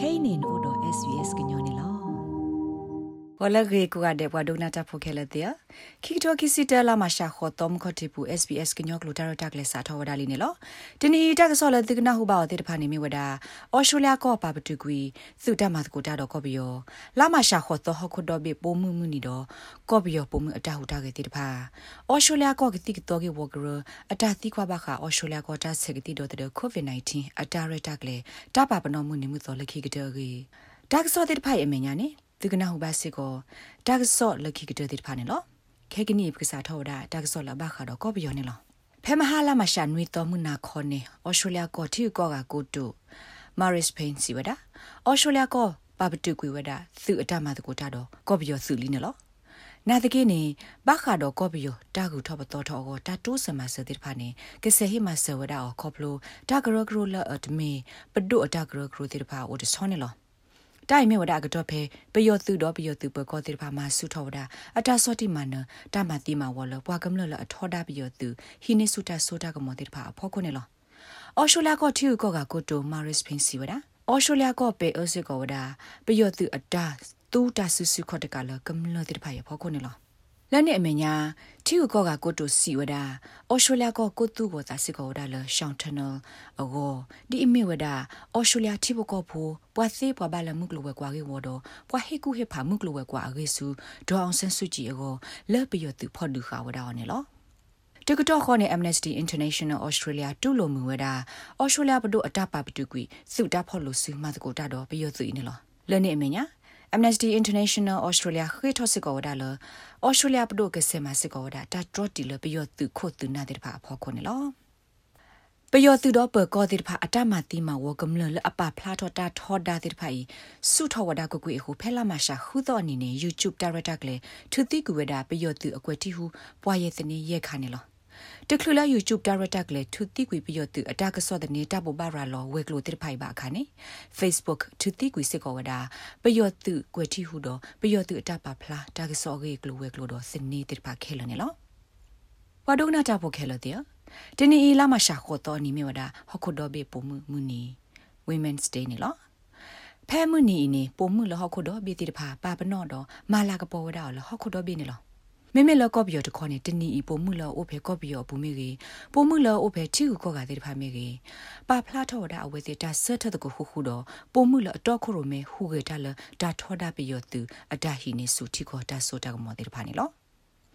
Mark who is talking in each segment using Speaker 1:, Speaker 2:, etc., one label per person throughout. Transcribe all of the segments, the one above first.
Speaker 1: kainin odo svs gnyone lo
Speaker 2: ဝလဂေကူကတဲ့ဘဝဒုနာတာဖိုခဲလက်တဲ့ခိတိုခိစီတလာမရှာခေါ်တော်မခတိပူ SBS ကညောကလိုတာရတက်လက်စာထောဝဒါလီနေလောတနီတက်ဆော်လက်တိကနာဟုပါတဲ့တဖာနေမိဝဒါအော်စတြေးလျကောပါပတူကွီသုတမတ်ကိုတာတော့ကော်ဘီယောလာမရှာခေါ်တော်ဟခုတော့ဘေပိုမှုမှုနီတော့ကော်ဘီယောပိုမှုအတဟုတာခဲ့တဲ့တဖာအော်စတြေးလျကောကတိကတော့ကေဝဂရအတတိခွာဘခအော်စတြေးလျကောတာဆက်ကတိတော့တဲ့ COVID-19 အတာရတက်လေတပါပနောမှုနေမှုတော်လက်ခိကတဲ့ကေတက်ဆော်တဲ့ဖိုင်အမညာနေ သူကနာဟုပါစစ်ကိုတာကဆော့လခိကတဲ့ဖာနေလောခဲကနီပကစားထောတာတာကဆော့လဘခါတော့ကောပယောနေလောဖဲမဟာလာမရှာနွေတော်မှုနာခေါ်နေဩစတြေးလျကိုတီကောကကိုတုမာရစ်ပိန်စီဝဒဩစတြေးလျကိုပပတုကွေဝဒသူအတမတကိုတာတော့ကောပယောစုလီနေလောနာတကိနေဘခါတော့ကောပယောတာကူထောပတော်ထောကိုတာတိုးစမဆတဲ့ဖာနေကစဟိမဆဝဒအောခေါပလိုတာဂရဂရလအတမေပဒုအတာဂရဂရတဲ့ဖာအိုတဆောနေလော တိုင်မေဝဒကတော့ဖေပယောသူတော့ပယောသူပကောတိဖာမဆုထောဝဒအတာစောတိမနတမတိမဝလပွားကမလလအထောဒပယောသူဟိနေဆုတာဆိုတာကမောတိဖာအဖောခုနေလောအော်ရှိုလာကောတီယူကောကကိုတိုမာရစ်ဖင်စီဝဒအော်ရှိုလာကောပေအစစ်ကောဝဒပယောသူအတာသူတာဆုဆုခော့တကလကမလတိဖာရဖောခုနေလော လက်နဲ့အမေညာတီယူကောကကိုတိုစီဝဒအော်စတြေးလျကောကိုတူကိုသာစစ်ကောဝဒလရှောင်းထနယ်အဂောဒီအမေဝဒအော်စတြေးလျတီဘကောဖိုပွာစေးပွာဘလာမှုကလဝဲကွာကေဝဒပွာဟေကူဟေဖာမှုကလဝဲကွာအဂေစုဒေါအောင်ဆန်းစုကြည်အဂောလက်ပယောသူဖော်ဒူခါဝဒအော်နေလောတကတော့ခေါ်နေ Amnesty International Australia တူလိုမှုဝဒ Australia ဘဒိုအတပါပတူကွီစုတာဖော်လို့စုမတ်ကိုတာတော့ပယောသူနေလောလဲနေအမေညာ Amnesty International Australia ခေထောစစ်ကောဒါလ Australia ပဒိုကစမစစ်ကောဒါတာထရတီလပယောသူခုတ်သူနာတဲ့ဖာဖောခုနေလောပယောသူတော့ပကောတိဖာအတမတိမဝကမလလအပဖလာတော့တာထောဒါတိဖာဤစုထောဝဒါကကွေဟုဖဲလာမရှာခုတော့အနေနဲ့ YouTube director ကလေသူတိကူဝဒါပယောသူအကွက်တီဟုပွားရဲ့တနေရက်ခါနေလော တခလူလာ YouTube director ကလေသူတိကွေပြရတူအတာကစောတဲ့နေတာဘဘာရာလောဝဲကလိုတိဖိုင်ပါခါနေ Facebook သူတိကွေစစ်ကောဝဒါပြရတူကွယ်တီဟုတော့ပြရတူအတာပါဖလားတာကစောကေကလိုဝဲကလိုတော့စနေတိဖာခဲလနေလောဝါဒုနာတာဖို့ခဲလတဲ့တနီလာမရှာခေါ်တော့နီမြဝဒါဟခုတော့ဘေပုံမှုမူနီ Women's Day နေလောဖဲမှုနီနေပုံမှုလဟခုတော့ဘေတိတဖာပါပနော့တော့မာလာကပေါ်ဝဒါလဟခုတော့ဘေနေလော မေမေလကော့ဘီယောတခေါနေတနီဤပိုမှုလောအိုဖေကော့ဘီယောဘူးမေကြီးပိုမှုလောအိုဖေချီကူကော့ကတဲ့ဖာမေကြီးပါဖလာထော်ဒါအဝဲစီတာဆတ်ထတကူခုခုတော့ပိုမှုလောအတော့ခုရမေဟူကေတာလဒါထော်ဒါဘီယောသူအတဟီနေစုတီကောတာဆိုတာကမောတဲ့ဖာနေလော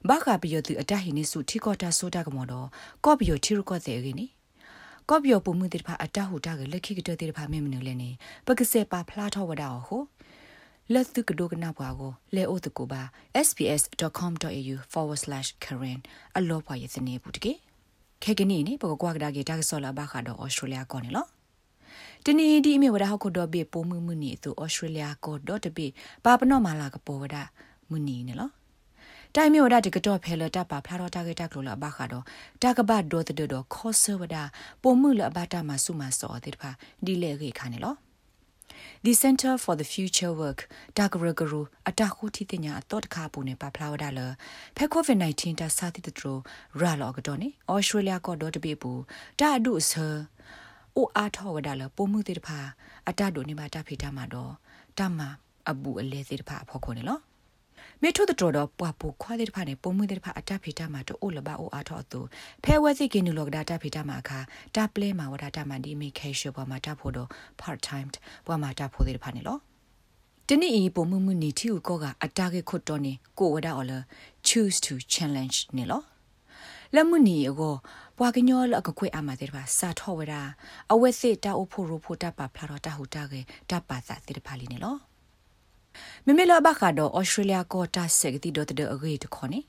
Speaker 2: ဘာကဘီယောသူအတဟီနေစုတီကောတာဆိုတာကမောတော့ကော့ဘီယောချီရကော့တဲ့ကြီးနေကော့ဘီယောပုံမှုတဲ့ဖာအတဟူတာကလက်ခိကတဲ့ဖာမေမနူလဲနေပကစေပါဖလာထော်ဝဒါဟို လက်သူကဒုကနာဘွားကိုလဲအိုတကိုပါ sbs.com.au/karen အလောပွားရဲ့စနေဘူးတကေခဲကနီနေပကကွာကဒါကေတာဆောလာဘာခါတော့ဩစတြေးလျကောနေလောတနီဒီအမေဝဒဟခုတော့ဘေပိုမှုမှုနီသူဩစတြေးလျကောတော့တပိပါပနော့မာလာကပေါ်ဝဒမှုနီနေလောတိုင်မြေဝဒတကတော့ဖဲလတာပါဖလာတော့တာကေတာကလိုလာဘာခါတော့တာကဘတ်တော့တဲ့တော့ခောဆဝဒပိုမှုလဘတာမဆုမစောတဲ့ဖာဒီလေခေခါနေလော the center for the future work တာဂရဂရူအတခုတီတင်ညာအတော့တခါပူနေပါဖလာဝဒါလဖက်ကိုဗစ် -19 တာစာတိတထရရာလောကတော့နေဩစတြေးလျကတော့တပိပူတာအဒုဆာအိုအားထောဝဒါလပုံမှုတိတဖာအတဒိုနေမှာတဖိတာမှာတော့တမအဘူအလဲတိတဖာဖော်ခုနေလော မေထုတတော်တော့ပွားပူခွာတဲ့ဖာနဲ့ပုံမှုတဲ့ဖာအတဖိတာမှာတော့အိုလဘအိုအားထောသူဖဲဝဲစီကင်းနူလောကဒါတဖိတာမှာခါတပလဲမှာဝဒတာမန်ဒီမေခေရှောပေါ်မှာတဖို့တော့ part time ပွားမှာတဖို့တဲ့ဖာနေလောတနေ့ဤပုံမှုမှုနေတီကိုကအတားကေခွတ်တော်နေကိုဝဒအော်လ choose to challenge နေလောလက်မှုနီကိုဘွာကညောလကခွေအမတဲ့ပါစာထောဝဒအဝဲစစ်တာအိုဖို့ရဖို့တပါဖလာတော့တဟူတာကေတပါစာတဲ့ပါလီနေလော မမေလဘခါတော့ Australia ကောတာစက်တီဒတ်တဲ့အဂေတခေါနေ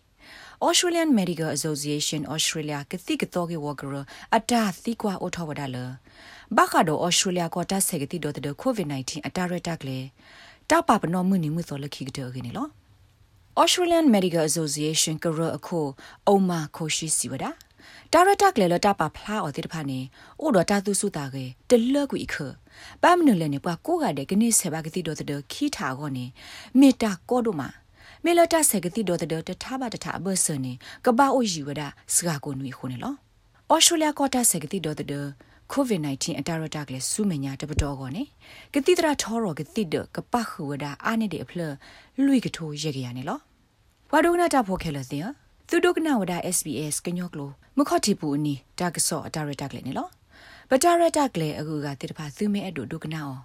Speaker 2: Australian Medical Association Australia ကတိကတော့ကေဝဂရအတာသီကွာအိုထောဝဒါလဘခါတော့ Australia ကောတာစက်တီဒတ်တဲ့ COVID-19 အတာရတက်လေတာပပနောမှုနိမှုသောလခိကတဲ့ကေနေလော Australian Medical Association ကရအခုအုံမာခိုရှိစီဝဒါ ဒါရတက်လေလတာပါဖလာအော်တိတဖာနေအိုဒတာသူစုတာကေတလကွီခပမ်နလနေပွားကိုကတဲ့ကနေ့ဆေဘာကတိတော်တဲ့ခီထာကောနေမေတာကောဒိုမာမေလတာဆေကတိတော်တဲ့တထားပါတထားဘဆနေကဘာအိုယူဝဒစကာကိုနွေခုန်လောအော်စတြေးလျကောတာဆေကတိတော်တဲ့ COVID-19 အတာရတာကလေစုမညာတပတော်ကောနေကတိတရာထောရောကတိတကပခုဝဒအာနေတဲ့အဖလလွိကထိုးရကြရနေလောဝါဒုနာတာဖိုခဲလတဲ့ သူဒုကနာဝဒ SBS ကညောကလိုမခတိပူနီတာကဆောအတာရတာကလေနေလောပတာရတာကလေအခုကတိတဖာသူမဲအတူဒုကနာအော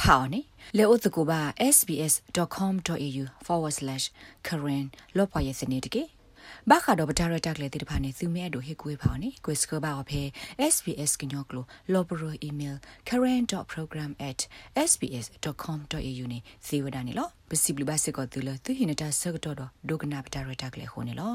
Speaker 2: ဖောင်းနေလေဥတကူပါ sbs.com.au/karen လောပွားရဲ့စနေတကေဘာခါတော့ပတာရတက်လေတိတဖာနေသူမဲအတူဟေကွေးဖောင်းနေကွေစကဘာအဖေ sbs ကညောကလိုလောဘရို email karen.program@sbs.com.au နေဇေဝဒနေလောပစီပလဘစကောတူလသူဟိနတာဆကတော့ဒုကနာပတာရတက်လေခုန်နေလော